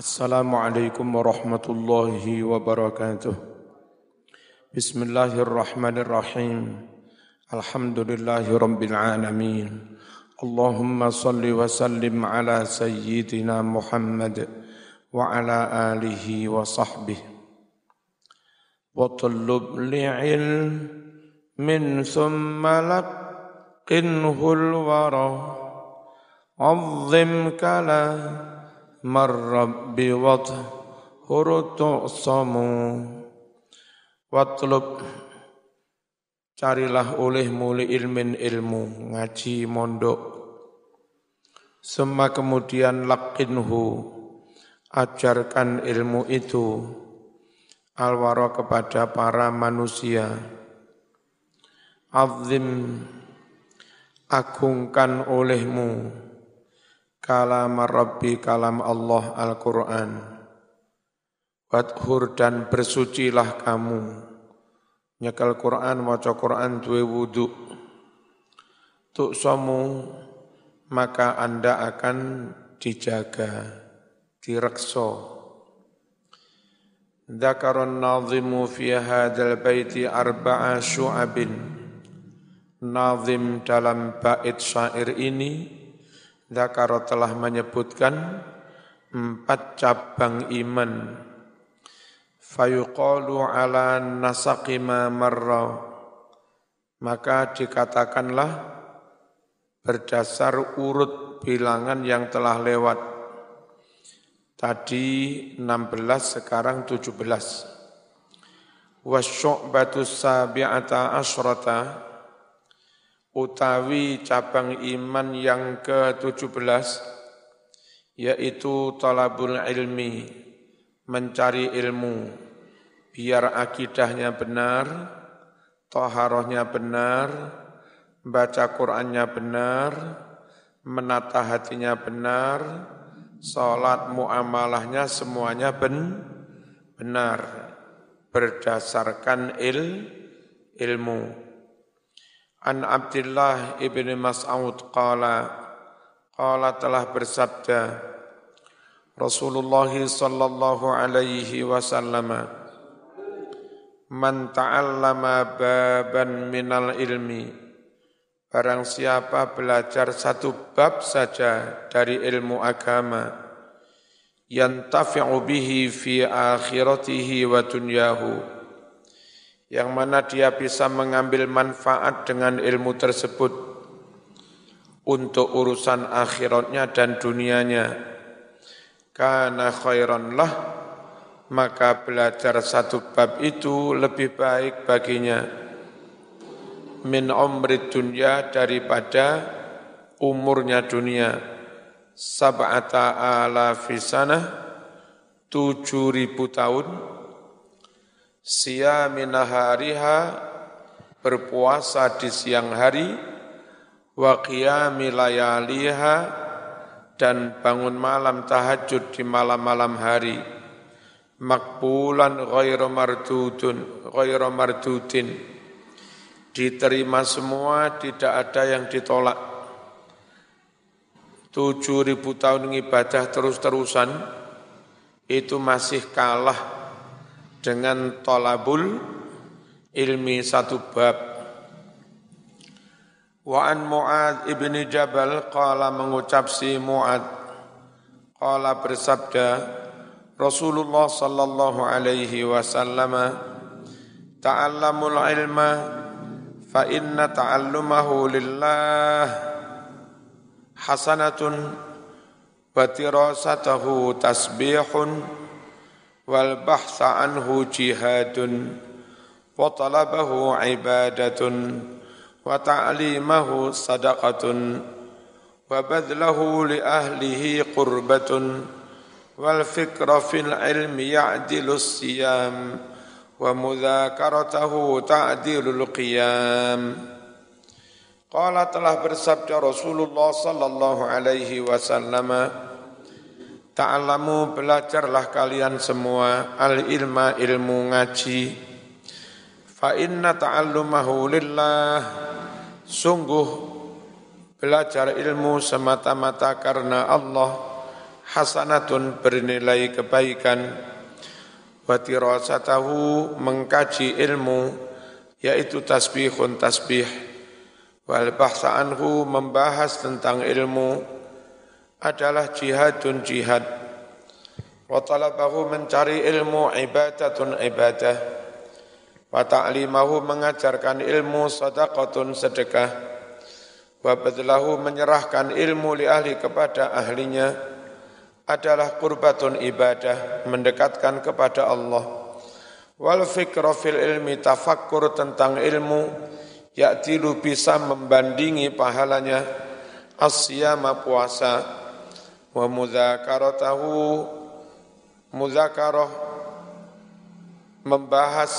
Assalamualaikum warahmatullahi wabarakatuh. Bismillahirrahmanirrahim. Alhamdulillahi rabbil alamin. Allahumma salli wa sallim ala sayyidina Muhammad wa ala alihi wa sahbihi. وطلب لعلم ثم لقنه الورى عظم كلام marrabbi wathhur tu'samu. Watlub. Carilah oleh muli ilmin ilmu ngaji mondok. Semua kemudian lakinhu ajarkan ilmu itu alwaro kepada para manusia. Azim agungkan olehmu kalam Rabbi kalam Allah Al-Quran. Wadhur dan bersucilah kamu. Nyekel Quran, maca Quran, duwe wudu. Tuk somu, maka Anda akan dijaga, direkso. Dzakarun nazimu fi hadzal baiti arba'a syu'abin. Nazim dalam bait syair ini Zakaro telah menyebutkan empat cabang iman. Fayuqalu ala nasaqima marra. Maka dikatakanlah berdasar urut bilangan yang telah lewat. Tadi 16, sekarang 17. Wasyu'batu sabi'ata asyrata utawi cabang iman yang ke-17 yaitu talabul ilmi mencari ilmu. Biar akidahnya benar toharohnya benar baca Qur'annya benar menata hatinya benar salat muamalahnya semuanya ben, benar. Berdasarkan il, ilmu An Abdullah ibn Mas'ud qala qala telah bersabda Rasulullah sallallahu alaihi wasallam Man ta'allama baban minal ilmi Barang siapa belajar satu bab saja dari ilmu agama yantafi'u bihi fi akhiratihi wa dunyahu yang mana dia bisa mengambil manfaat dengan ilmu tersebut untuk urusan akhiratnya dan dunianya. Karena khairan lah, maka belajar satu bab itu lebih baik baginya. Min umri dunia daripada umurnya dunia. Sab'ata ala fisana tujuh ribu tahun siyaminahariha berpuasa di siang hari wa qiyamilayaliha dan bangun malam tahajud di malam-malam hari. Makbulan ghairu mardudun ghairu mardudin. Diterima semua tidak ada yang ditolak. Tujuh ribu tahun ibadah terus-terusan itu masih kalah dengan tolabul ilmi satu bab. Wa an Mu'ad ibni Jabal qala mengucap si Mu'ad qala bersabda Rasulullah sallallahu alaihi wasallam ta'allamul ilma fa inna ta'allumahu lillah hasanatun wa tirasatahu tasbihun wal bahsa anhu jihadun wa talabahu ibadatun wa ta'limahu sadaqatun wa badlahu li ahlihi qurbatun wal fikra fil ilmi ya'dilu siyam wa mudzakaratahu ta'dilul qiyam Qala telah bersabda Rasulullah sallallahu alaihi wasallam Ta'alamu belajarlah kalian semua al-ilma ilmu ngaji. Fa inna ta'allumahu lillah. Sungguh belajar ilmu semata-mata karena Allah hasanatun bernilai kebaikan wa tirasatahu mengkaji ilmu yaitu tasbihun tasbih wal bahsa anhu membahas tentang ilmu adalah jihadun jihad. Wa talabahu mencari ilmu ibadatun ibadah. Wa ta'limahu mengajarkan ilmu sadaqatun sedekah. Wa badlahu menyerahkan ilmu li ahli kepada ahlinya adalah kurbatun ibadah mendekatkan kepada Allah. Wal fikra fil ilmi tafakkur tentang ilmu ya'tilu bisa membandingi pahalanya. Asyama puasa wa mudzakaratahu mudzakarah membahas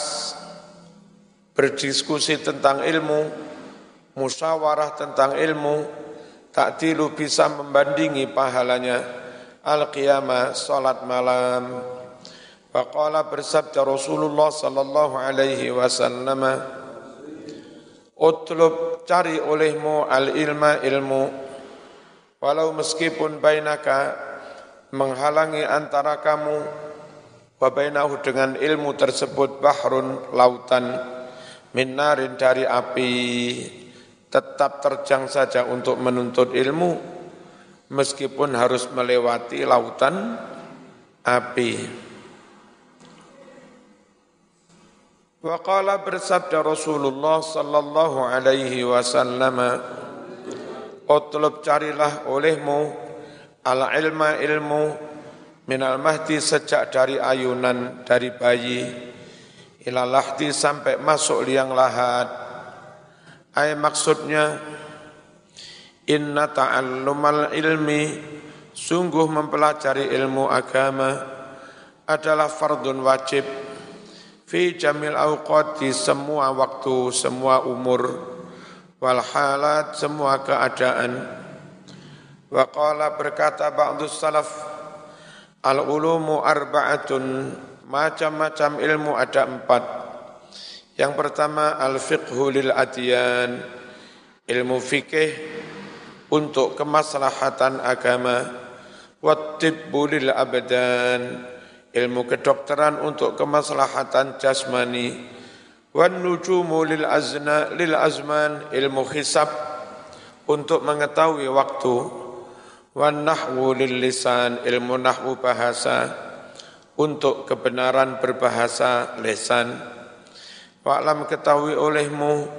berdiskusi tentang ilmu musyawarah tentang ilmu, takdilu bisa membandingi pahalanya, al-qiyamah, salat malam. Faqala bersabda Rasulullah sallallahu alaihi wasallam, Utlub cari olehmu al-ilma ilmu, walau meskipun bainaka menghalangi antara kamu wa bainahu dengan ilmu tersebut bahrun lautan min narin dari api tetap terjang saja untuk menuntut ilmu meskipun harus melewati lautan api. Wa qala bersabda Rasulullah sallallahu alaihi wasallam Utlub carilah olehmu al ilma ilmu minal mahdi sejak dari ayunan dari bayi. Ilalahdi sampai masuk liang lahat. Ay maksudnya inna ta'allumal ilmi sungguh mempelajari ilmu agama adalah fardun wajib. Fi jamil awqat di semua waktu, semua umur wal halat, semua keadaan. Wa qala berkata ba'du salaf al ulumu arba'atun macam-macam ilmu ada empat. Yang pertama al-fiqhu lil adiyan, ilmu fikih untuk kemaslahatan agama, wattibbu lil abdan, ilmu kedokteran untuk kemaslahatan jasmani, wan nujumu lil azna lil azman, ilmu hisab untuk mengetahui waktu, wan nahwu lil lisan, ilmu nahwu bahasa untuk kebenaran berbahasa lesan Wa'lam ketahui olehmu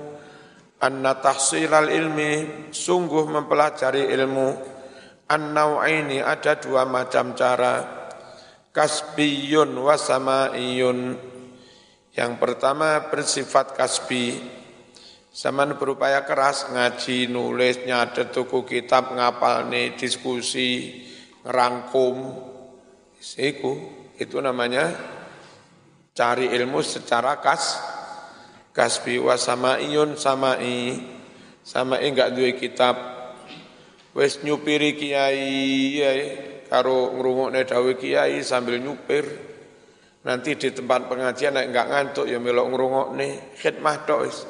anna tahsilal ilmi sungguh mempelajari ilmu. An-nau'aini ada dua macam cara. Kasbiyun wa samaiyun yang pertama bersifat kasbi. Zaman berupaya keras ngaji, nulis, nyadet tuku kitab, ngapal nih, diskusi, ngerangkum. Itu, itu namanya cari ilmu secara kas, kasbi. Wa samaiyun samai. Samai enggak duwe kitab. Wis nyupiri kiai ya, karo ngrungokne dawuh kiai sambil nyupir nanti di tempat pengajian nek enggak ngantuk ya melok ngrungokne khidmah tok wis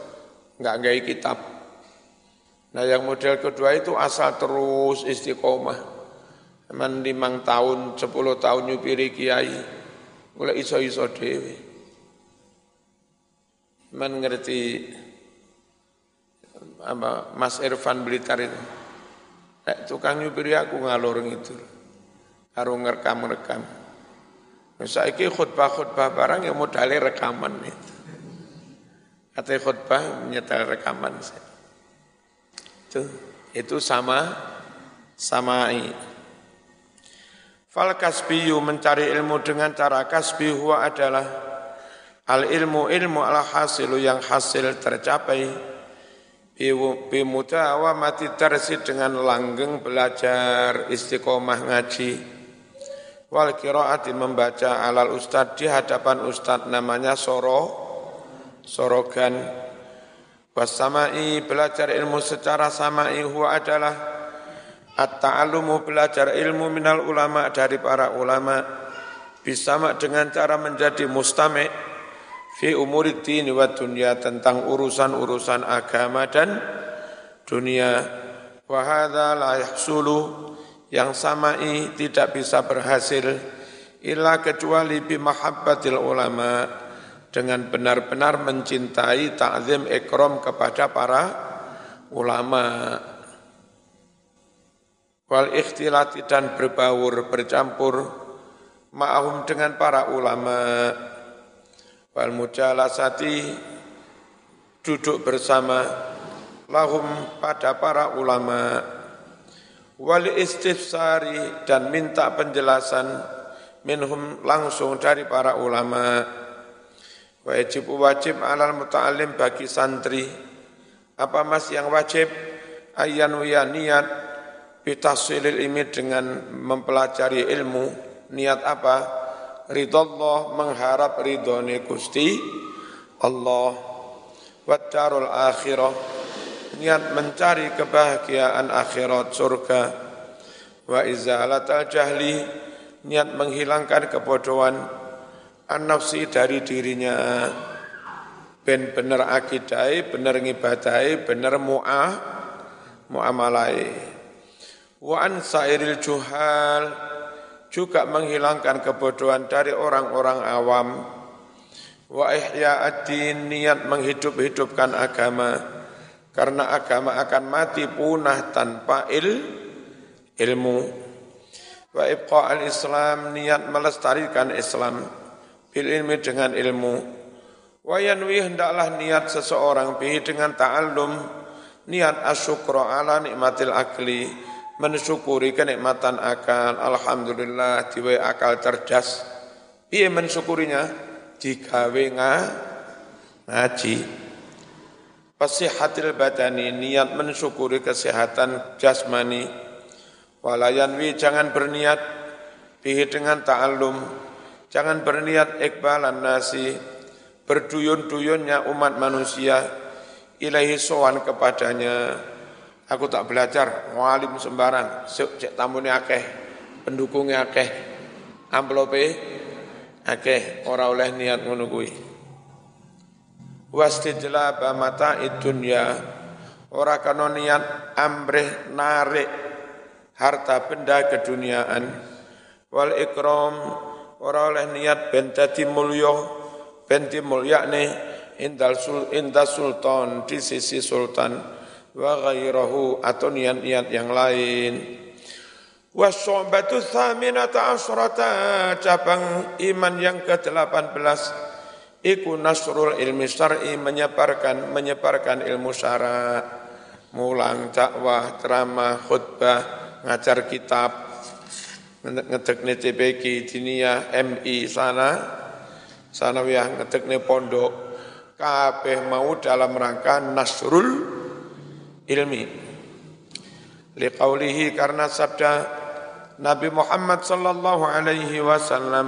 enggak gawe kitab nah yang model kedua itu asal terus istiqomah Emang limang tahun, sepuluh tahun nyupiri kiai, mulai iso-iso dewi. Man ngerti apa Mas Irfan Blitar itu. Eh, tukang nyupiri aku ngalor itu. Karo ngerekam-rekam. Saiki khutbah-khutbah barang yang modalnya rekaman itu. Kata khutbah menyetel rekaman. Itu, itu sama sama Fal kasbiyu mencari ilmu dengan cara kasbi huwa adalah Al ilmu ilmu al hasilu yang hasil tercapai mati tersi dengan langgeng belajar istiqomah ngaji wal kiraati membaca alal ustad di hadapan ustad namanya soro sorogan. Wasamai belajar ilmu secara samai huwa adalah at-ta'allumu belajar ilmu minal ulama dari para ulama. Bisa dengan cara menjadi mustami' fi umuri dini wa dunia tentang urusan-urusan agama dan dunia. Wa hadza la yahsulu yang samai tidak bisa berhasil illa kecuali bimahabbatil ulama dengan benar-benar mencintai ta'zim ikram kepada para ulama. Wal ikhtilati dan berbaur bercampur ma'ahum dengan para ulama. Wal mujalasati duduk bersama lahum pada para ulama wal istifsari dan minta penjelasan minhum langsung dari para ulama. Wajib wajib alal muta'alim bagi santri. Apa mas yang wajib? Ayan ya niat bitasilil ilmi dengan mempelajari ilmu. Niat apa? Ridallah mengharap ridhone Gusti Allah. Wa akhirah niat mencari kebahagiaan akhirat surga. Wa izalat al jahli niat menghilangkan kebodohan an nafsi dari dirinya. Ben bener akidai bener ngibadai bener mu'ah muamalai. Wa an sairil juhal juga menghilangkan kebodohan dari orang-orang awam. Wa ihya ad-din niat menghidup-hidupkan agama karena agama akan mati punah tanpa il, ilmu. Wa ibqa al-Islam niat melestarikan Islam. Bil ilmi dengan ilmu. Wa yanwi hendaklah niat seseorang bihi dengan ta'allum. Niat asyukra ala nikmatil akli. Mensyukuri kenikmatan akal. Alhamdulillah diwe akal cerdas. Piye mensyukurinya? Digawe ngaji Fasihatil badani niat mensyukuri kesehatan jasmani. Walayanwi jangan berniat bihi dengan ta'allum. Jangan berniat ikbalan nasi. Berduyun-duyunnya umat manusia. Ilahi sowan kepadanya. Aku tak belajar, walim sembarang. Cek tamunya akeh, pendukungnya akeh. Amplope akeh, ora oleh niat ngono wastijlaba mata dunya ora kana niat amrih narik harta benda keduniaan. Wal ikram ora oleh niat ben dadi mulya ben dimulyakne indal sul sultan di sisi sultan. Wa ghairahu atau niat-niat yang lain. Wasyobatu thaminata asrata cabang iman yang ke-18 Iku nasrul ilmi syar'i menyebarkan menyebarkan ilmu syara, mulang dakwah, ceramah, khutbah, ngajar kitab, ngedek TPK, dinia, MI sana, sana ya ngedek pondok, kabeh mau dalam rangka nasrul ilmi. Liqaulihi karena sabda Nabi Muhammad sallallahu alaihi wasallam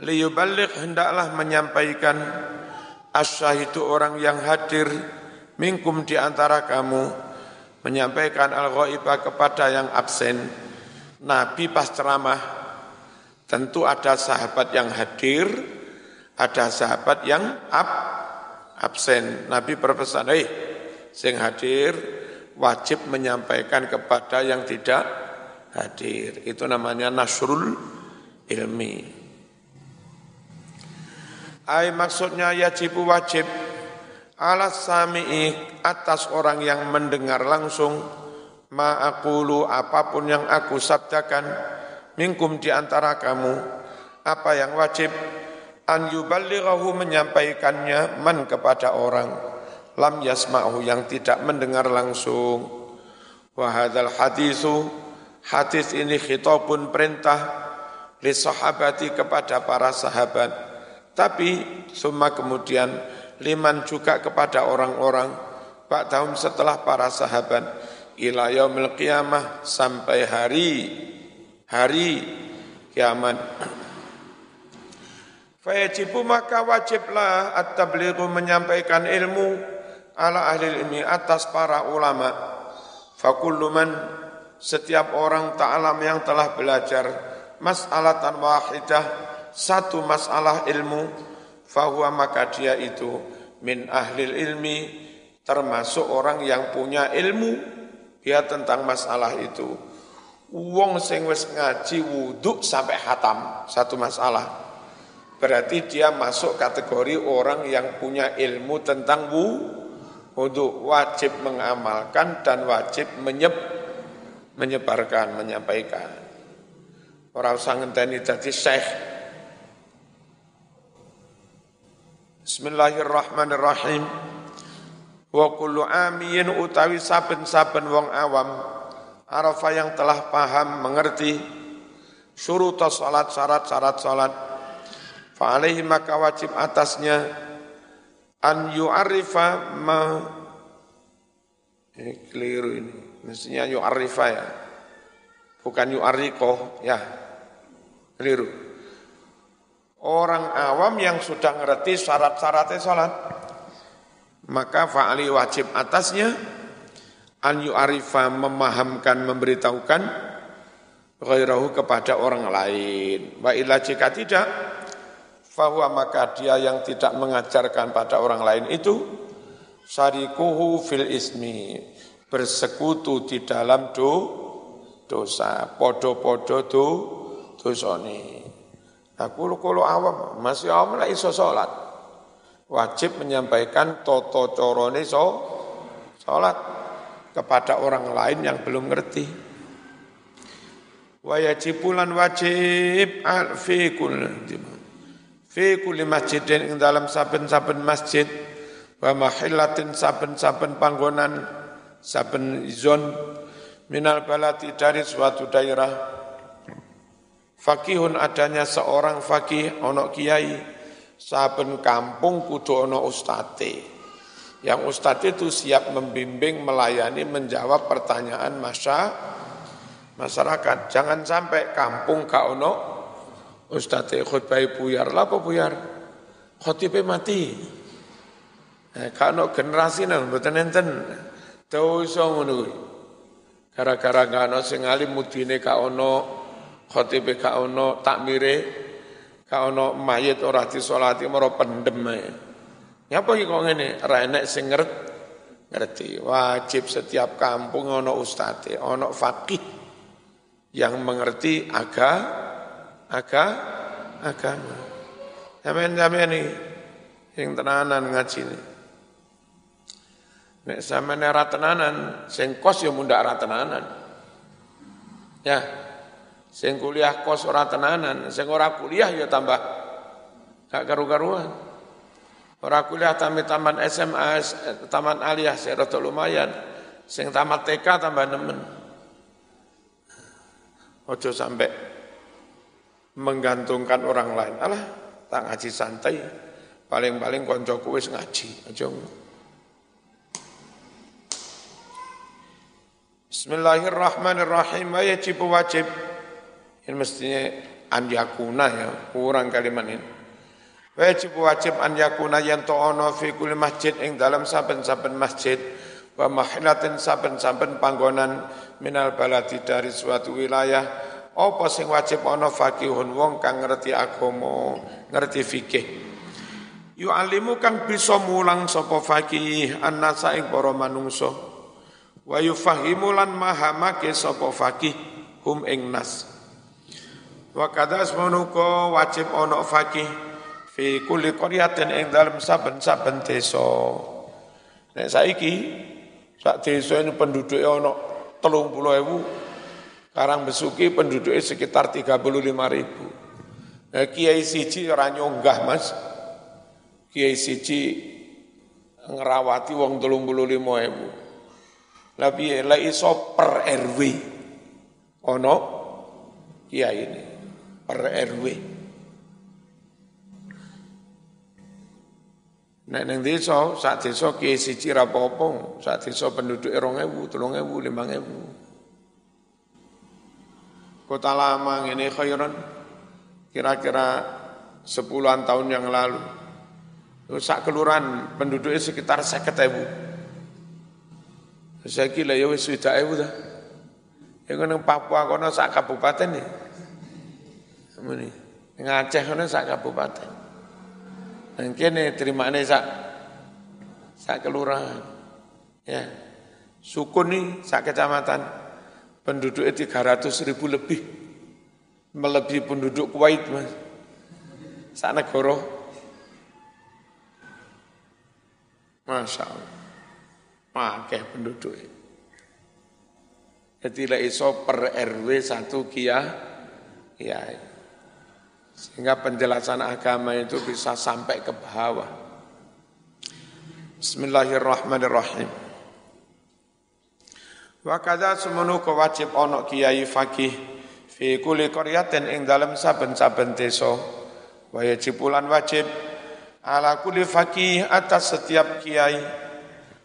liyuballigh hendaklah menyampaikan asyahidu orang yang hadir minkum di antara kamu. Menyampaikan al-ghaibah kepada yang absen. Nabi pas ceramah tentu ada sahabat yang hadir ada sahabat yang ab, absen. Nabi berpesan hei sing hadir wajib menyampaikan kepada yang tidak hadir. Itu namanya nasrul ilmi Ay maksudnya yajibu wajib. Ala sami'i atas orang yang mendengar langsung. Ma'akulu apa pun yang aku sabdakan minkum di antara kamu apa yang wajib? An yuballighahu menyampaikannya man kepada orang. Lam yasma'hu yang tidak mendengar langsung. Wa hadzal hadisu hadis ini khitabun perintah li sahabati kepada para sahabat tapi semua kemudian liman juga kepada orang-orang Pak tahun setelah para sahabat ila yaumil qiyamah sampai hari hari kiamat. Fayajibu maka wajiblah at-tablighu menyampaikan ilmu ala ahli ilmi atas para ulama. Fakullu man setiap orang ta'alam yang telah belajar mas'alatan wahidah satu masalah ilmu fahuwa maka dia itu min ahlil ilmi termasuk orang yang punya ilmu dia tentang masalah itu Wong sing wis ngaji wudhu sampai hatam satu masalah. Berarti dia masuk kategori orang yang punya ilmu tentang wudhu, wajib mengamalkan dan wajib menyeb, menyebarkan, menyampaikan. Orang usah ngenteni jadi syekh. Bismillahirrahmanirrahim. Wa kullu amiyin utawi saben-saben wong awam Arafah yang telah paham, mengerti surut salat, syarat-syarat salat. Fa'alaihi maka wajib atasnya an yu'arifa ma ini keliru ini. Mestinya yu'arifa ya. Bukan yu'ariko ya. Keliru. Orang awam yang sudah ngerti syarat-syaratnya salat, maka fa'ali wajib atasnya an yu'arifa memahamkan, memberitahukan ghairahu kepada orang lain. Wa illa jika tidak, fahuwa maka dia yang tidak mengajarkan pada orang lain itu syarikuhu fil ismi bersekutu di dalam do, dosa podo-podo do dosane aku kalau awam masih awam lah iso salat. Wajib menyampaikan toto corone so salat kepada orang lain yang belum ngerti. Wa yajibulan wajib fi kulli fi kulli masjidin ing dalam saben-saben masjid. Wa mahillatin saben-saben panggonan saben zon minal balati dari suatu daerah Fakihun adanya seorang fakih ono kiai saben kampung kudu ono ustate yang ustadz itu siap membimbing, melayani, menjawab pertanyaan masa masyarakat. Jangan sampai kampung kau no ustadz khutbah buyar lah apa buyar? Khotibnya mati. Eh, kau generasi nang betul enten. Dosa ngono Gara-gara gak ono sing alim mudine kau no khotibe kau no takmire kau no mayit ora disolati maro pendem. Ngapa iki kok ngene? Ra enek sing ngerti. Wajib setiap kampung ono ustate, ono fakih yang mengerti aga aga agama. Sampeyan-sampeyan iki sing tenanan ngaji ini. Nek sampeyan ora tenanan, sing kos ya mundak ora tenanan. Ya. Sing kuliah kos ora tenanan, sing ora kuliah ya tambah gak karu-karuan. Orang kuliah tamat taman SMA, taman aliyah saya lumayan. Sing tamat TK tambah nemen. Ojo sampai menggantungkan orang lain. Alah, tak ngaji santai. Paling-paling konco wis ngaji. Ojo. Bismillahirrahmanirrahim. Wajib wajib. Ini mestinya anjakuna ya, kurang kalimat ini. Wajib wajib an yakuna yen to ana fi kulli masjid ing dalam saben-saben masjid wa mahilatin saben-saben panggonan minal baladi dari suatu wilayah apa sing wajib ana fakihun wong kang ngerti agama ngerti fikih. Yu'allimu kang bisa mulang sapa fakih annasa ing para manungsa. Wa yufahimu lan mahamake sapa fakih hum ing nas wa kadas manuka wajib ana fakih fi kulli qaryatin ing dalem saben-saben desa. Nek saiki sak desa ini penduduknya ana 30.000. Karang Besuki penduduknya sekitar 35.000. Nah, Kiai siji ora nyonggah Mas. Kiai siji ngerawati wong 35.000. Lah piye la iso per RW. Ono kiai ini per RW. Nek ning desa, sak desa kiai siji ra apa-apa, sak desa penduduke 2000, 3000, 5000. Kota lama ngene khairan kira-kira sepuluhan tahun yang lalu. Sak kelurahan penduduknya sekitar 50.000. Saya kira ya wis sudah ewu dah. Yang nang Papua kono sak kabupaten nih. Ini Ngaceh kono sak kabupaten. Dan kene terima ini sak sak kelurahan. Ya. Sukun nih sak kecamatan. penduduknya 300 ribu lebih, melebihi penduduk Kuwait mas. Saat negara, Masya Allah, pakai penduduknya. Jadi lah iso per RW satu kia, ya. Sehingga penjelasan agama itu bisa sampai ke bawah. Bismillahirrahmanirrahim. Wa kadza semunu wajib ana kiai fakih fi kulli qaryatin ing dalem saben-saben desa. Wa yajibulan wajib ala kulli fakih atas setiap kiai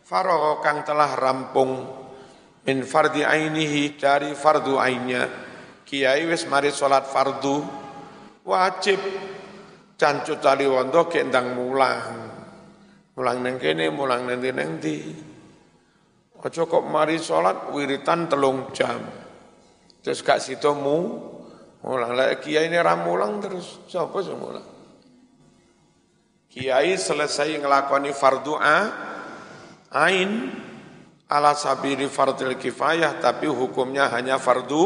faragha kang telah rampung min fardi ainihi dari fardu ainnya. Kiai wis mari salat fardu wajib cancut tali wondo kendang mulang. Mulang neng kene, mulang neng neng di. Ojo kok mari sholat wiritan telung jam. Terus gak situ mu, mulang lah kiai ini ramulang terus. Siapa sih mulang? Kiai selesai ngelakoni fardu a, ain ala sabiri fardil kifayah tapi hukumnya hanya fardu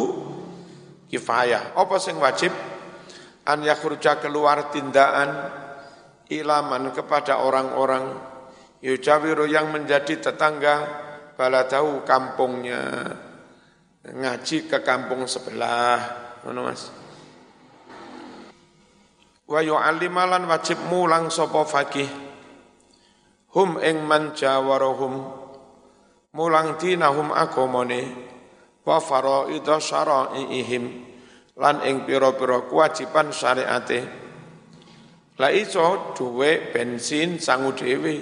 kifayah. Apa sing wajib? An yakhruja keluar tindakan ilaman kepada orang-orang. Yujawiru yang menjadi tetangga baladahu kampungnya. Ngaji ke kampung sebelah. Ngono Mas. Wa yu'allimalan wajib mulang sapa fakih hum ing man jawarahum mulang dinahum agamane. Wa faraidha syara'iihim lan ing pira-pira kewajiban syariate. La iso duwe bensin sangu dhewe.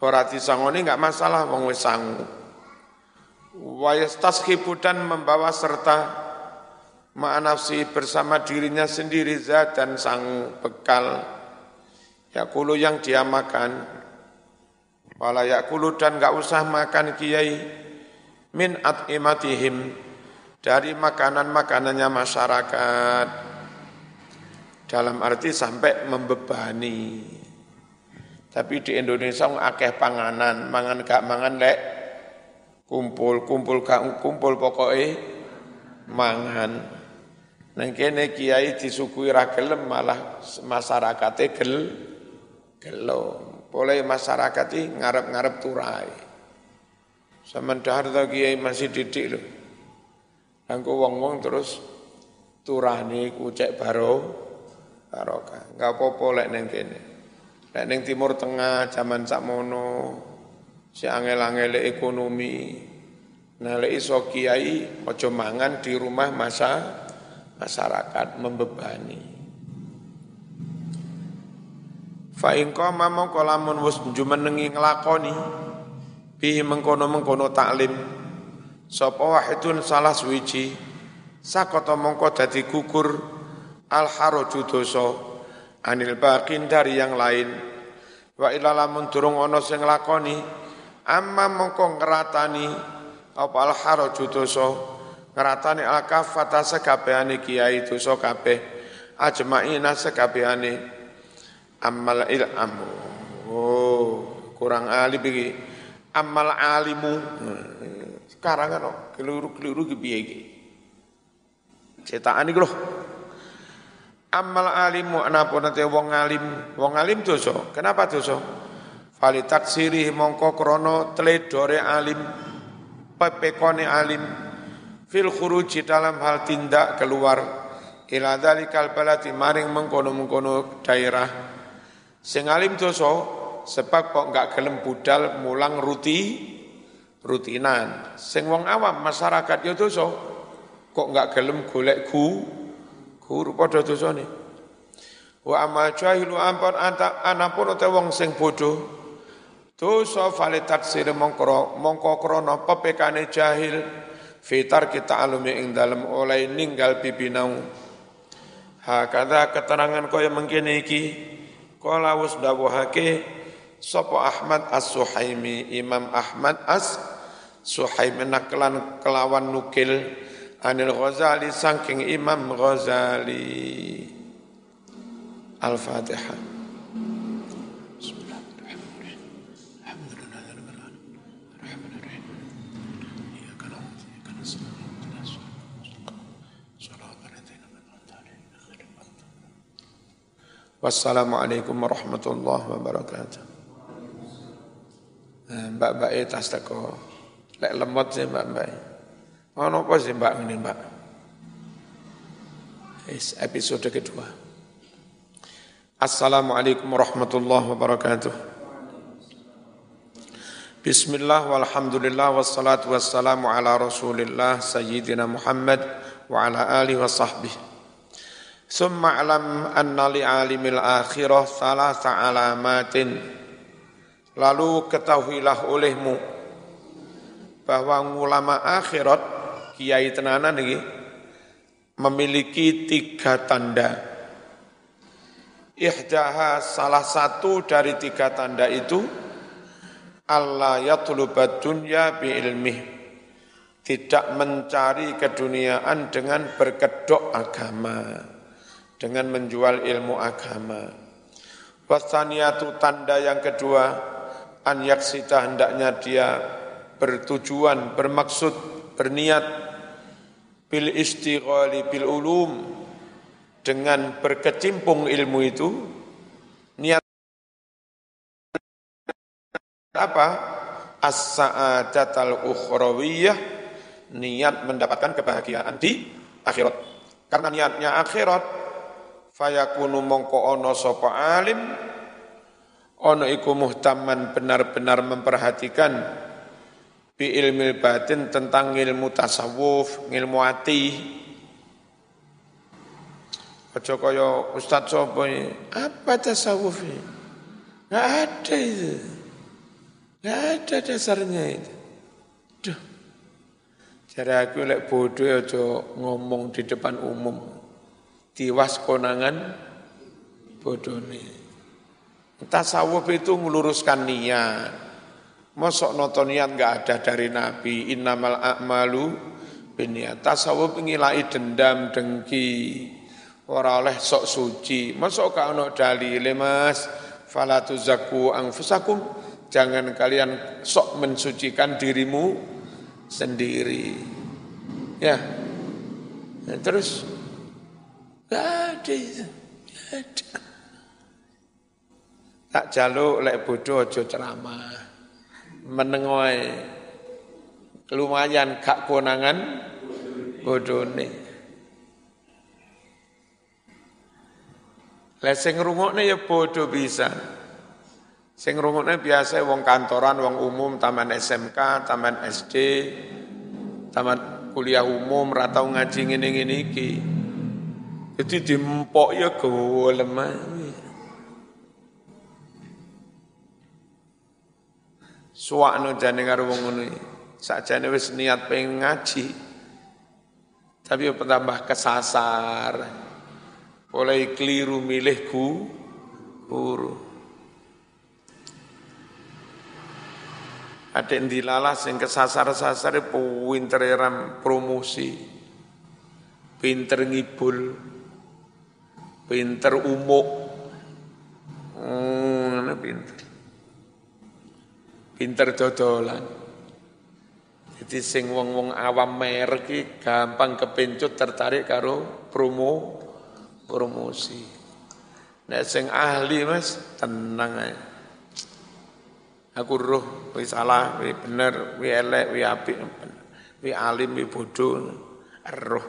Ora disangoni enggak masalah wong wis sangu. Wa yastashibu dan membawa serta ma'anafsi bersama dirinya sendiri zat dan sang bekal. Yakulu yang dia makan. Wala yakulu dan enggak usah makan kiai min at'imatihim dari makanan-makanannya masyarakat dalam arti sampai membebani tapi di Indonesia akeh panganan, mangan gak mangan lek kumpul, kumpul gak kumpul pokoknya mangan. Neng kene kiai disukui ra malah masyarakate gel gelo. Boleh masyarakat ngarep-ngarep turai. Sementara kiai masih didik lho. Angko wong-wong terus turane kucek baro barokah. Enggak apa-apa lek neng kene. Nek ning Timur Tengah zaman sakmono si angel-angel ekonomi. Nah lek iso kiai aja mangan di rumah masa masyarakat membebani. Fa in qama mongko lamun wis jumenengi nglakoni bihi mengkono-mengkono taklim sapa wahidun salah suwiji. Sakata mongko dadi gugur. Al haraju dosa. Anil baqin dari yang lain. Wa ila lamun durung ana sing lakoni. Amma mongko ngratani apa al haraju dosa? Ngratani al kafata sekabehane kiai dosa kabeh. Ajmaina sekabehane amal ilmu oh kurang alim iki. Amal alimu sekarang kan keliru-keliru ki piye iki cetakan iki lho Amal alimu anapun nanti wong alim, wong alim dosa. Kenapa dosa? Fali taksiri mongko krono teledore alim, pepekone alim, fil khuruji dalam hal tindak keluar ila dalikal balati maring mengkono-mengkono daerah. Sing alim dosa sebab kok enggak gelem budal mulang ruti rutinan. Sing wong awam masyarakat yo dosa. Kok enggak gelem golek gu? Guru padha dosane wa amal jahilu ampun anta anapun te wong sing bodho. Dosa fale taksir mongko mongko krana pepekane jahil. Fitar kita alumi ing dalem oleh ninggal bibinau. Hakada keterangan kaya mengkene iki. Kala wis dawuhake sapa Ahmad As-Suhaimi Imam Ahmad As-Suhaimi Suhaib naklan kelawan nukil Anil Ghazali sangking Imam Ghazali Al-Fatihah Wassalamualaikum warahmatullahi wabarakatuh. Mbak-mbak tas teko. Lek lemot sih mbak-mbak. Ono apa sih mbak ini mbak? Episode kedua. Assalamualaikum warahmatullahi wabarakatuh. Bismillah walhamdulillah wassalatu wassalamu ala rasulillah sayyidina Muhammad wa ala alihi wa sahbihi. Alam anna li alimil akhirah thalatha alamatin. Lalu ketahuilah olehmu bahwa ulama akhirat kiai tenanan ini memiliki tiga tanda. Ihdaha salah satu dari tiga tanda itu Allah yatlubat dunya bi ilmih tidak mencari keduniaan dengan berkedok agama dengan menjual ilmu agama. Wasaniatu tanda yang kedua, an yaksita hendaknya dia bertujuan, bermaksud, berniat bil istighali bil ulum. Dengan berkecimpung ilmu itu niat apa? As-sa'adatal ukhrawiyah niat mendapatkan kebahagiaan di akhirat. Karena niatnya akhirat fayakunu mongko ono sapa alim ono iku muhtaman benar-benar memperhatikan bi ilmu batin tentang ilmu tasawuf, ilmu hati. Aja kaya Ustaz sapa apa tasawuf ini? Enggak ada itu. Enggak ada dasarnya itu. Duh. Jadi aku lek bodoh aja ngomong di depan umum tiwas konangan bodone. Tasawuf itu meluruskan niat. Mosok nonton niat enggak ada dari Nabi. Innamal a'malu biniat. Tasawuf ngilai dendam, dengki. Ora oleh sok suci. Mosok kau ono dalil mas. Falatu zaku angfusakum. Jangan kalian sok mensucikan dirimu sendiri. Ya. Nah, terus Gak ada. Gak ada. Tak jaluk lek bodoh aja ceramah. Menengoi. Lumayan gak konangan bodone. Lah sing ngrungokne ya bodoh bisa. Sing ngrungokne biasa wong kantoran, wong umum, taman SMK, taman SD, taman kuliah umum, ratau ngaji ngene-ngene iki. Jadi dimpok ya golem Suwakno jane karo wong ngono Sakjane wis niat pengen ngaji. Tapi tambah kesasar. Oleh keliru milih guru. Ada yang dilalas yang kesasar-sasar pinter ram promosi. Pinter ngibul pinter umuk, hmm, pinter. Pinter dodolan. Jadi sing wong-wong awam merek gampang kepencut tertarik karo promo promosi. Nek sing ahli Mas tenang aja. Aku roh, wi salah, wi bener, wi elek, wi apik, wi alim, wi bodoh, roh.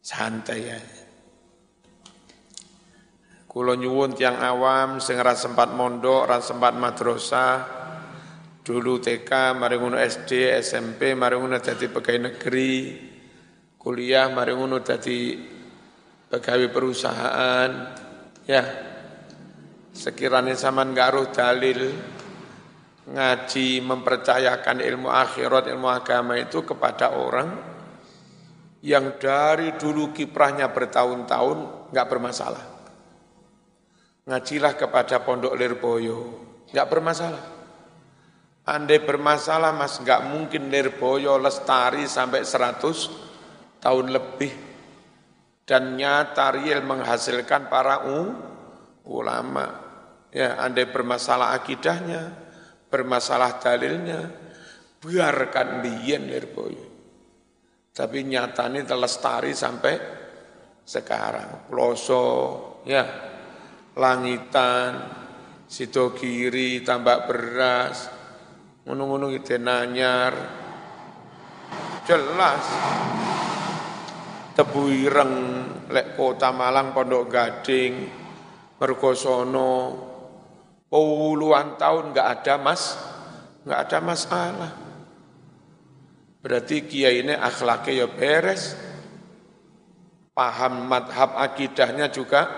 Santai ya. Kulo nyuwun tiang awam sing ora sempat mondok, ora sempat madrasah, dulu TK, mari ngono SD, SMP, mari ngono dadi pegawai negeri, kuliah, mari ngono dadi pegawai perusahaan, ya. Sekiranya zaman garuh dalil ngaji mempercayakan ilmu akhirat, ilmu agama itu kepada orang yang dari dulu kiprahnya bertahun-tahun nggak bermasalah ngajilah kepada pondok Lirboyo. Enggak bermasalah. Andai bermasalah mas, enggak mungkin Lirboyo lestari sampai 100 tahun lebih. Dan nyata real menghasilkan para ulama. Ya, andai bermasalah akidahnya, bermasalah dalilnya, biarkan biyen Lirboyo. Tapi nyatanya lestari sampai sekarang. Ploso, ya, langitan, sido kiri, tambak beras, ngono-ngono gitu nanyar. Jelas. Tebu ireng, lek kota Malang, Pondok Gading, Mergosono, puluhan tahun nggak ada mas, nggak ada masalah. Berarti kiai ini akhlaknya ya beres, paham madhab akidahnya juga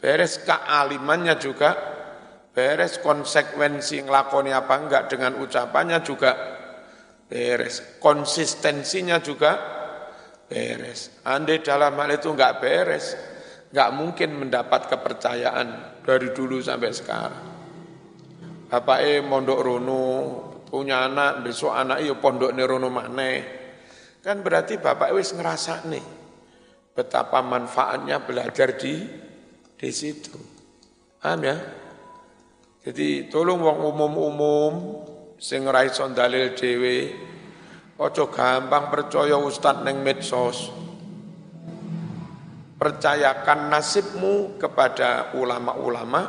beres, kealimannya juga beres, konsekuensi ngelakoni apa enggak dengan ucapannya juga beres, konsistensinya juga beres. Andai dalam hal itu enggak beres, enggak mungkin mendapat kepercayaan dari dulu sampai sekarang. Bapak E mondok rono, punya anak, besok anak iya pondok nerono mana. Kan berarti bapak wis ngerasa nih, betapa manfaatnya belajar di di situ. Paham ya? Jadi tolong wong umum-umum sing ora iso dalil dhewe aja gampang percaya ustaz neng medsos. Percayakan nasibmu kepada ulama-ulama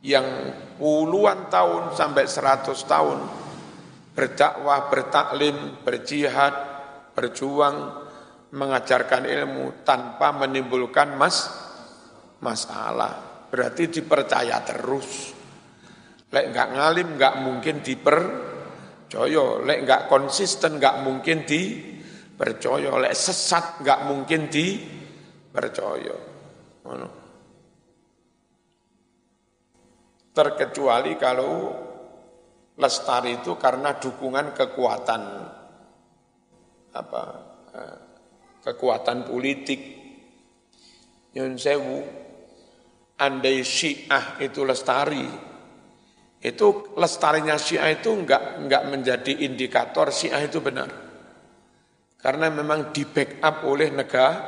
yang puluhan tahun sampai seratus tahun berdakwah, bertaklim, berjihad, berjuang mengajarkan ilmu tanpa menimbulkan mas masalah. Berarti dipercaya terus. Lek nggak ngalim nggak mungkin dipercaya. Lek nggak konsisten nggak mungkin dipercaya. Lek sesat nggak mungkin dipercaya. Terkecuali kalau lestari itu karena dukungan kekuatan apa eh, kekuatan politik. Nyun sewu, andai syiah itu lestari, itu lestarinya syiah itu enggak, enggak menjadi indikator syiah itu benar. Karena memang di backup oleh negara,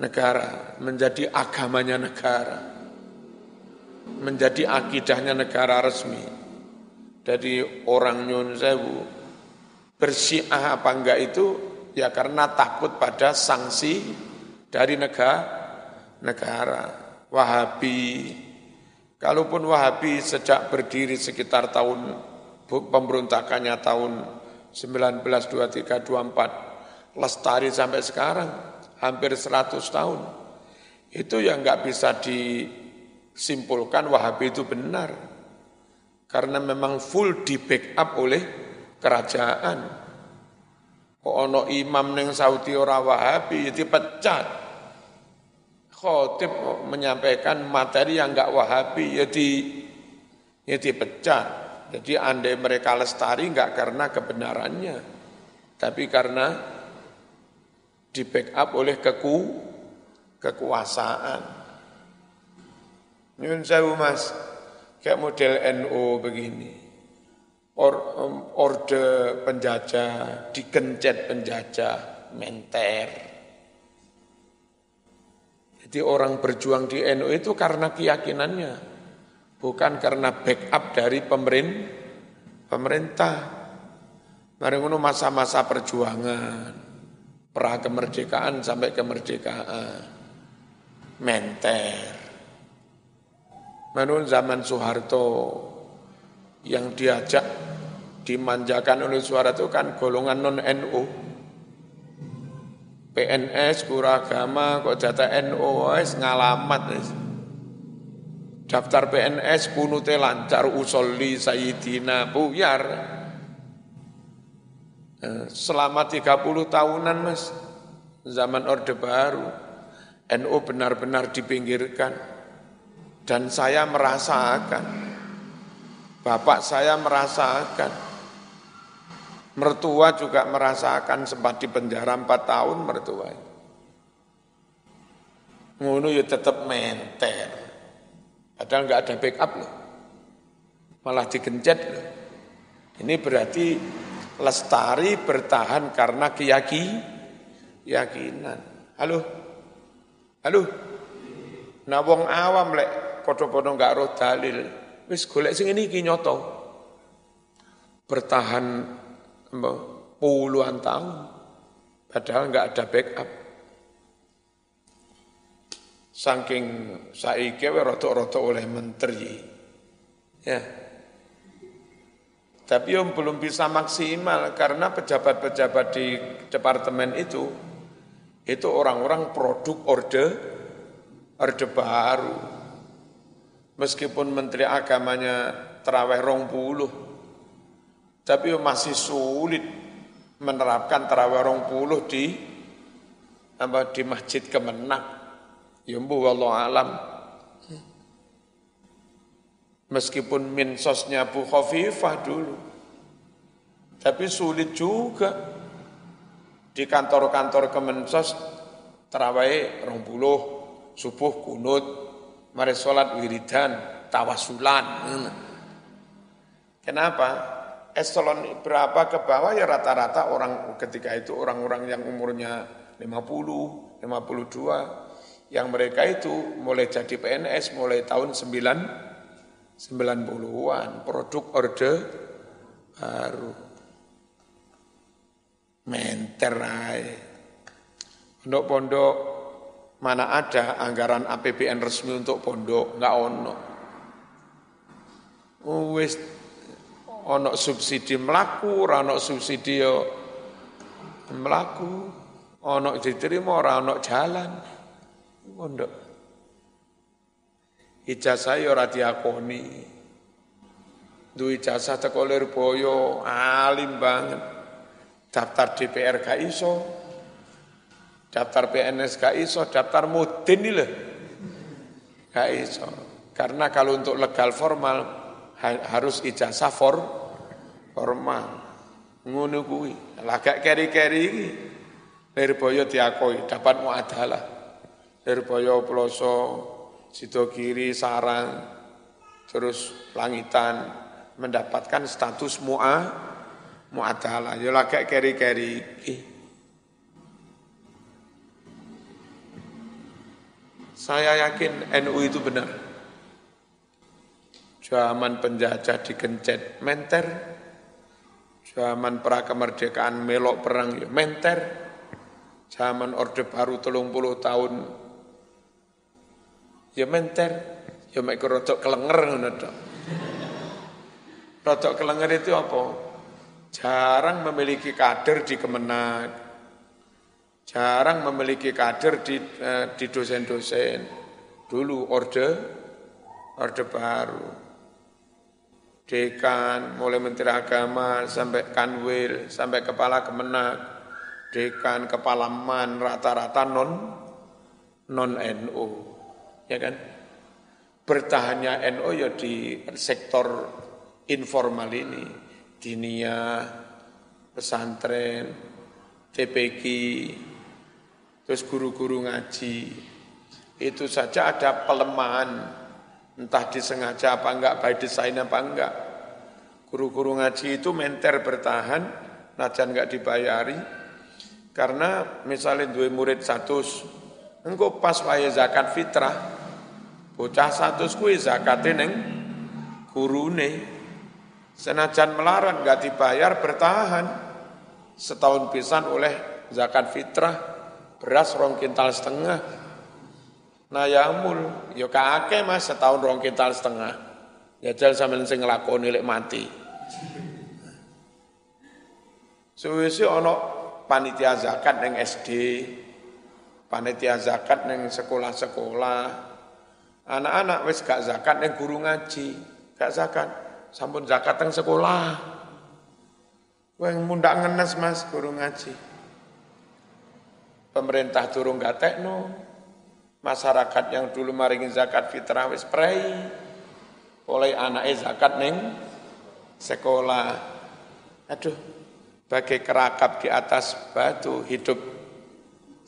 negara menjadi agamanya negara, menjadi akidahnya negara resmi. Dari orang nyun sewu, bersyiah apa enggak itu Ya karena takut pada sanksi dari negara, negara. Wahabi, kalaupun Wahabi sejak berdiri sekitar tahun pemberontakannya tahun 1923-24, lestari sampai sekarang, hampir 100 tahun. Itu yang nggak bisa disimpulkan Wahabi itu benar. Karena memang full di backup oleh kerajaan. Kok ono imam neng Saudi ora Wahabi ya dipecat. Khotib menyampaikan materi yang enggak Wahabi ya di ya dipecat. Jadi andai mereka lestari enggak karena kebenarannya, tapi karena di backup oleh keku kekuasaan. Nyun sewu mas, kayak model NU begini or, um, orde penjajah, dikencet penjajah, menter. Jadi orang berjuang di NU itu karena keyakinannya, bukan karena backup dari pemerintah. Mari masa-masa perjuangan, pra kemerdekaan sampai kemerdekaan, menter. Menurut zaman Soeharto, yang diajak dimanjakan oleh suara itu kan golongan non NU. PNS, kuragama, kok data wes ngalamat. Wes. Daftar PNS kunute lancar usolli sayyidina buyar. Eh, selama 30 tahunan mas, zaman Orde Baru, NU benar-benar dipinggirkan. Dan saya merasakan Bapak saya merasakan, mertua juga merasakan sempat di penjara empat tahun mertua. Ngono ya tetap menter. Padahal nggak ada backup loh. Malah digencet loh. Ini berarti lestari bertahan karena keyaki, keyakinan. Halo? Halo? Nah wong awam lek podo-podo nggak roh dalil, Wis golek sing ini iki nyoto. Bertahan puluhan tahun. Padahal nggak ada backup. saking saiki rata-rata oleh menteri. Ya. Tapi yang belum bisa maksimal karena pejabat-pejabat di departemen itu itu orang-orang produk orde orde baru. Meskipun menteri agamanya terawih rong puluh, tapi masih sulit menerapkan terawih rong puluh di apa di masjid Kemenak. Ya Allah alam. Meskipun minsosnya Bu Khofifah dulu. Tapi sulit juga di kantor-kantor Kemensos terawih rong puluh, subuh kunut, mari sholat wiridan, tawasulan. Kenapa? Eselon berapa ke bawah ya rata-rata orang ketika itu orang-orang yang umurnya 50, 52, yang mereka itu mulai jadi PNS mulai tahun 9, 90-an, produk orde baru. Menter aja. Pondok-pondok mana ada anggaran APBN resmi untuk pondok, enggak ono. Wis ono subsidi melaku, ono subsidi yo melaku, ono diterima ora ono jalan. Pondok. Ijazah yo ora diakoni. Duwe ijazah teko boyo alim banget daftar DPR gak iso, daftar PNS gak iso, daftar mudin ini loh. Gak iso. Karena kalau untuk legal formal harus ijazah for formal. Ngono kuwi. Lah gak keri-keri iki. Lirboyo diakui dapat muadalah. Lirboyo Ploso, Sidogiri, Sarang, terus Langitan mendapatkan status mu'a mu'adalah ya lagak keri-keri iki saya yakin NU itu benar zaman penjajah digencet menter. Zaman pra kemerdekaan melok perang ya menter. Zaman orde baru telung puluh tahun ya menter. Ya mek rodok kelenger rodok kelenger itu apa? Jarang memiliki kader di Kemenag, jarang memiliki kader di eh, di dosen-dosen. Dulu orde orde baru. Dekan, mulai Menteri Agama sampai Kanwil, sampai Kepala Kemenag, dekan, kepala man, rata-rata non non NU, ya kan? Bertahannya NU ya di sektor informal ini dinia, pesantren, TPQ, terus guru-guru ngaji. Itu saja ada pelemahan, entah disengaja apa enggak, by design apa enggak. Guru-guru ngaji itu menter bertahan, najan enggak dibayari, karena misalnya dua murid satu, engkau pas waya zakat fitrah, bocah satu kuwi zakatnya neng gurune, Senajan melarang nggak dibayar bertahan setahun pisan oleh zakat fitrah beras rong kintal setengah. Nah yamul, yo ya kakek mas setahun rong kintal setengah. Jajal sambil sing ngelakoni lek mati. Suwisi ono panitia zakat neng SD, panitia zakat neng sekolah-sekolah. Anak-anak wis gak zakat neng guru ngaji, gak zakat sampun zakat teng sekolah. Wong mundak ngenes Mas guru ngaji. Pemerintah turun gatekno. Masyarakat yang dulu maringin zakat fitrah wis prei. Oleh anaknya zakat neng sekolah. Aduh, bagai kerakap di atas batu hidup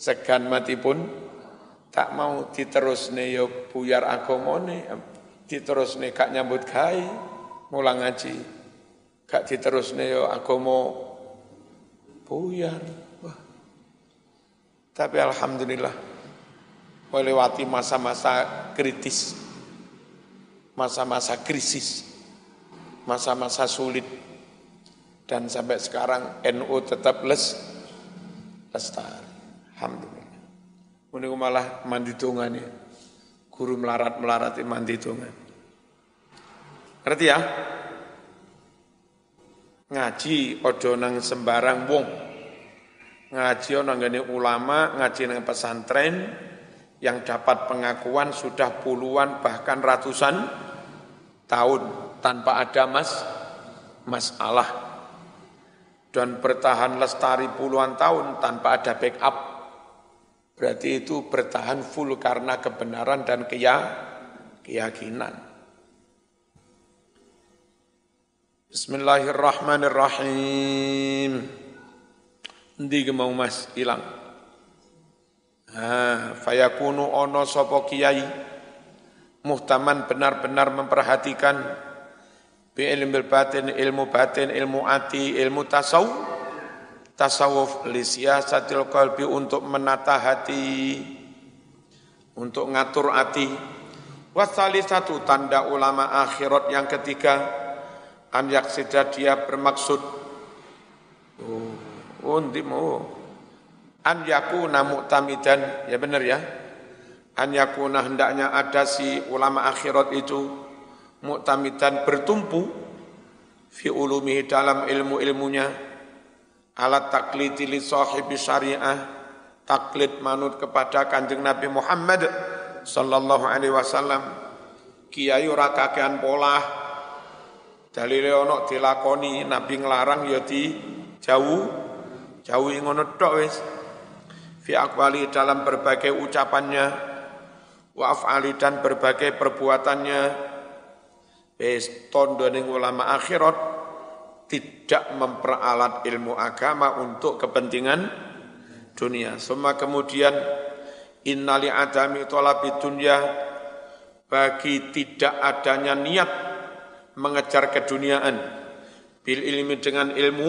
segan mati pun tak mau diterus nih yo buyar agomone diterus nih kak nyambut kai mulang ngaji gak diterusne yo agama buyar wah tapi alhamdulillah melewati masa-masa kritis masa-masa krisis masa-masa sulit dan sampai sekarang NU tetap les lestari alhamdulillah ini malah mandi tungane Guru melarat-melarat mandi dongan. Ngerti ya? Ngaji ojo nang sembarang wong. Ngaji nang ulama, ngaji nang pesantren yang dapat pengakuan sudah puluhan bahkan ratusan tahun tanpa ada mas masalah. Dan bertahan lestari puluhan tahun tanpa ada backup. Berarti itu bertahan full karena kebenaran dan keyakinan. Bismillahirrahmanirrahim. Ndi mau mas? Hilang Ha, fayakunu ono sopo kiai. Muhtaman benar-benar memperhatikan. Bi ilmu batin, ilmu batin, ilmu ati, ilmu tasawuf, tasawuf li siyasatil qalbi untuk menata hati, untuk ngatur hati. Wasali satu tanda ulama akhirat yang ketiga, an yaksida dia bermaksud, oh, oh, mau an yakuna mu'tamidan. Ya benar ya. An yakuna hendaknya ada si ulama akhirat itu mu'tamidan bertumpu fi ulumihi dalam ilmu-ilmunya. Alat taklidi li sahibi syariah taklid manut kepada kanjeng Nabi Muhammad sallallahu alaihi wasallam. Kiai ora kakean pola. Dalile ono dilakoni nabi nglarang ya di jauh jauh ngono tok wis fi akwali dalam berbagai ucapannya. Wa af'ali dan berbagai perbuatannya. Wis tondoning ulama akhirat tidak memperalat ilmu agama untuk kepentingan dunia. Semua kemudian innali adami tolabi dunya bagi tidak adanya niat mengejar keduniaan bil ilmi dengan ilmu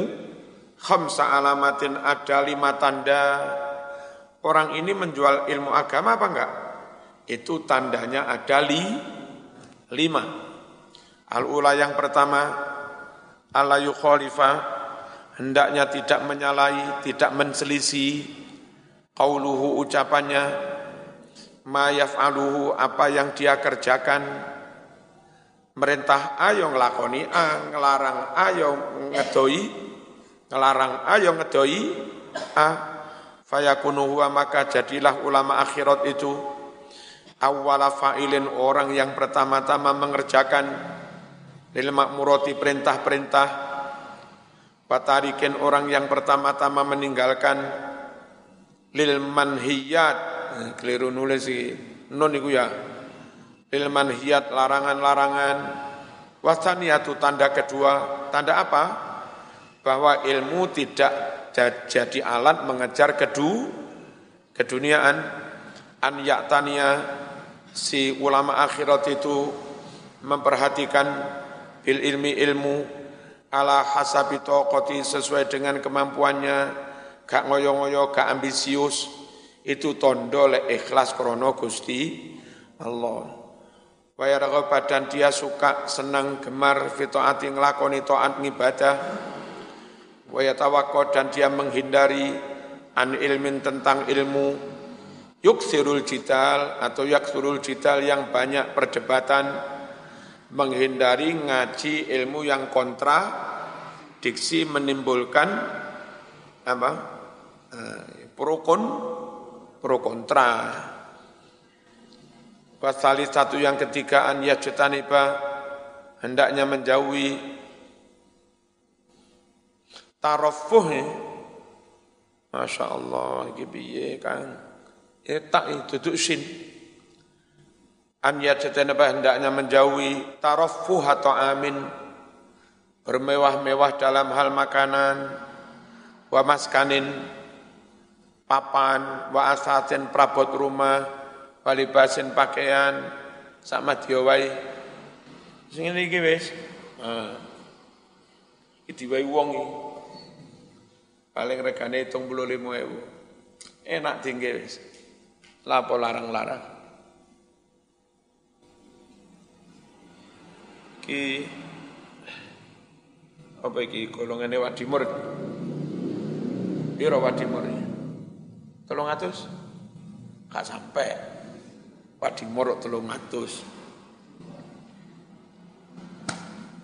khamsa alamatin ada lima tanda orang ini menjual ilmu agama apa enggak? Itu tandanya ada li, lima. Al-ula yang pertama, ala yukhalifah, hendaknya tidak menyalahi, tidak menselisih, qauluhu ucapannya, ma yaf'aluhu apa yang dia kerjakan, merintah ayo ngelakoni a, ngelarang ayo ngedoi, ngelarang ayo ngedoi a, fayakunu huwa maka jadilah ulama akhirat itu awwala fa'ilin orang yang pertama-tama mengerjakan lil makmurati perintah-perintah. Batarikin orang yang pertama-tama meninggalkan lil manhiyat. Eh, keliru nulis sih. Non iku ya. Lil manhiyat larangan-larangan. Wasaniatu tanda kedua. Tanda apa bahwa ilmu tidak jadi alat mengejar kedu keduniaan. An yaktania si ulama akhirat itu memperhatikan bil ilmi ilmu ala hasabi taqati sesuai dengan kemampuannya gak ngoyo-ngoyo gak ambisius. Itu tondo le ikhlas krono Gusti Allah. Wa badan dia suka senang gemar fi taati nglakoni taat ngibadah wa yatawakko dan dia menghindari an ilmin tentang ilmu. Yuksirul jidal atau yaksurul jidal yang banyak perdebatan. Menghindari ngaji ilmu yang kontra. Diksi menimbulkan apa? Eh, pro kon pro kontra Pasal satu yang ketiga an yajtaniba hendaknya menjauhi Tarafuh ya. Masya Allah, ini biye kan. Ya tak duduk sin. An yajtanaba hendaknya menjauhi tarafuh atau amin. Bermewah-mewah dalam hal makanan. Wa maskanin papan, wa asatin prabot rumah, walibasin pakaian, sama diawai. Sing iki wis. Iki diwai wong iki paling regane hitung puluh lima ewu. Enak tinggi wis. Lapo larang-larang. Ki apa iki golongane Wadimur. Piro Wadimur? Atus? Gak sampai. Telung atus.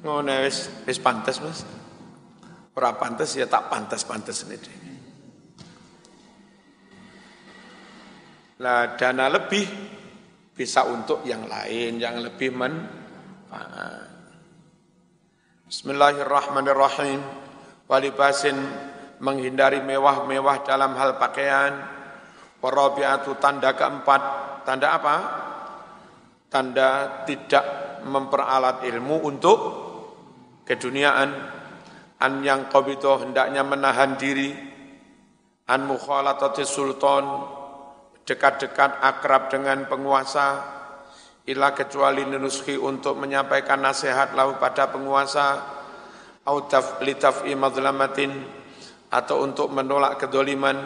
Ngono wis wis pantes Mas. Ora pantes ya tak pantes-pantes ini. Lah dana lebih bisa untuk yang lain yang lebih manfaat. Bismillahirrahmanirrahim. Walibasin menghindari mewah-mewah dalam hal pakaian. Warabiatu tanda keempat. Tanda apa? Tanda tidak memperalat ilmu untuk keduniaan. An yang qabito hendaknya menahan diri. An mukhalatati sultan dekat-dekat akrab dengan penguasa. Ila kecuali nunuski untuk menyampaikan nasihat lahu pada penguasa. Au litaf'i madlamatin atau untuk menolak kedoliman.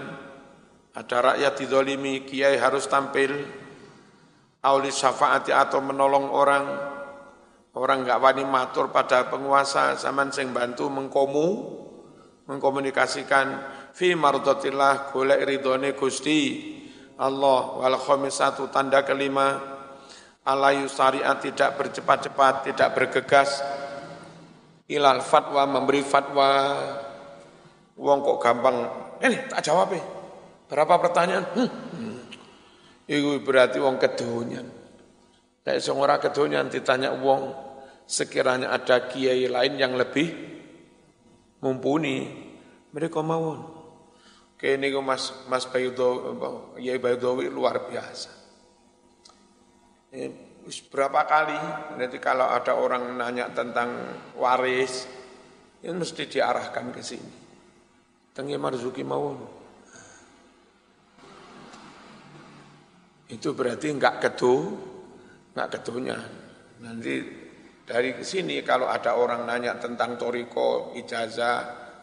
Ada rakyat didolimi kiai harus tampil. Auli syafaati atau menolong orang orang nggak wani matur pada penguasa zaman sing bantu mengkomu mengkomunikasikan fi mardotillah golek ridone Gusti Allah. Wal khamisatu tanda kelima alayu syariat tidak bercepat-cepat, tidak bergegas ilal fatwa memberi fatwa. Wong kok gampang ini tak jawab ya berapa pertanyaan? Hmm. berarti wong kedonyan. Sing ora kedonyan ditanya wong sekiranya ada kiai lain yang lebih mumpuni mereka mawon Kini Mas Mas Bayudowi, ya Bayudowi luar biasa. Ini berapa kali nanti kalau ada orang nanya tentang waris, ini mesti diarahkan ke sini. Tengi Marzuki Mawon. Itu berarti enggak kedu, enggak kedunya. Nanti dari sini kalau ada orang nanya tentang toriko, ijazah,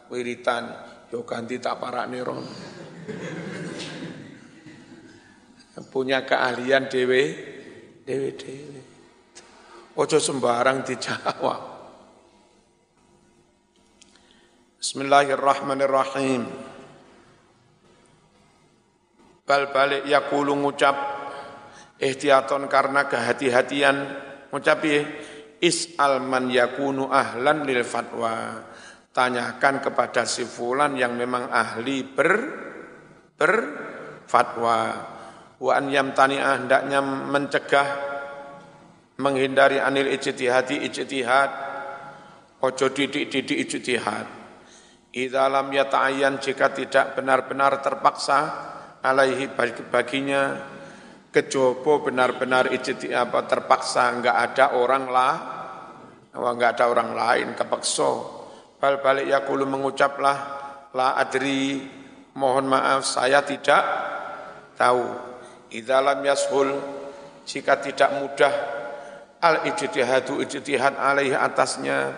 wiritan, yo ganti tak para neron. Punya keahlian dewe, dewe dewe. Ojo sembarang dijawab. Bismillahirrahmanirrahim. Bal balik yakulu ngucap ihtiyaton karena kehati-hatian ngucap ya is'al man yakunu ahlan lil fatwa. Tanyakan kepada si fulan yang memang ahli ber ber fatwa wa an yamtani'ah hendaknya mencegah menghindari anil ijtihadi ijtihad. Ojo didik-didik ijtihad. Idza lam yata'ayyan jika tidak benar-benar terpaksa alaihi baginya kejobo benar-benar ijtihad apa terpaksa enggak ada orang lah enggak ada orang lain kepeksa. Bal balik yakulu mengucaplah la adri. Mohon maaf saya tidak tahu. Idalam yashul jika tidak mudah al ijtihadu ijtihad alaih atasnya.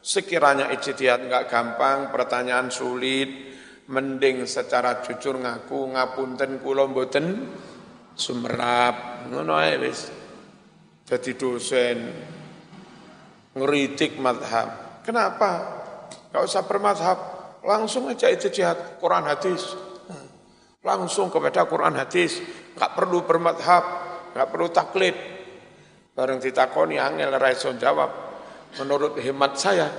Sekiranya ijtihad enggak gampang pertanyaan sulit mending secara jujur ngaku ngapunten kula mboten sumerap ngono ae wis. Dadi dosen ngeritik madhab kenapa Gak usah bermadhab, langsung aja itu jihad Quran hadis. Langsung kepada Quran hadis, gak perlu bermadhab, gak perlu taklid. Bareng ditakoni angel raison jawab, menurut hemat saya.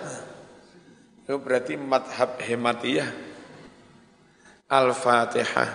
Itu berarti madhab hematiyah. Al-Fatihah.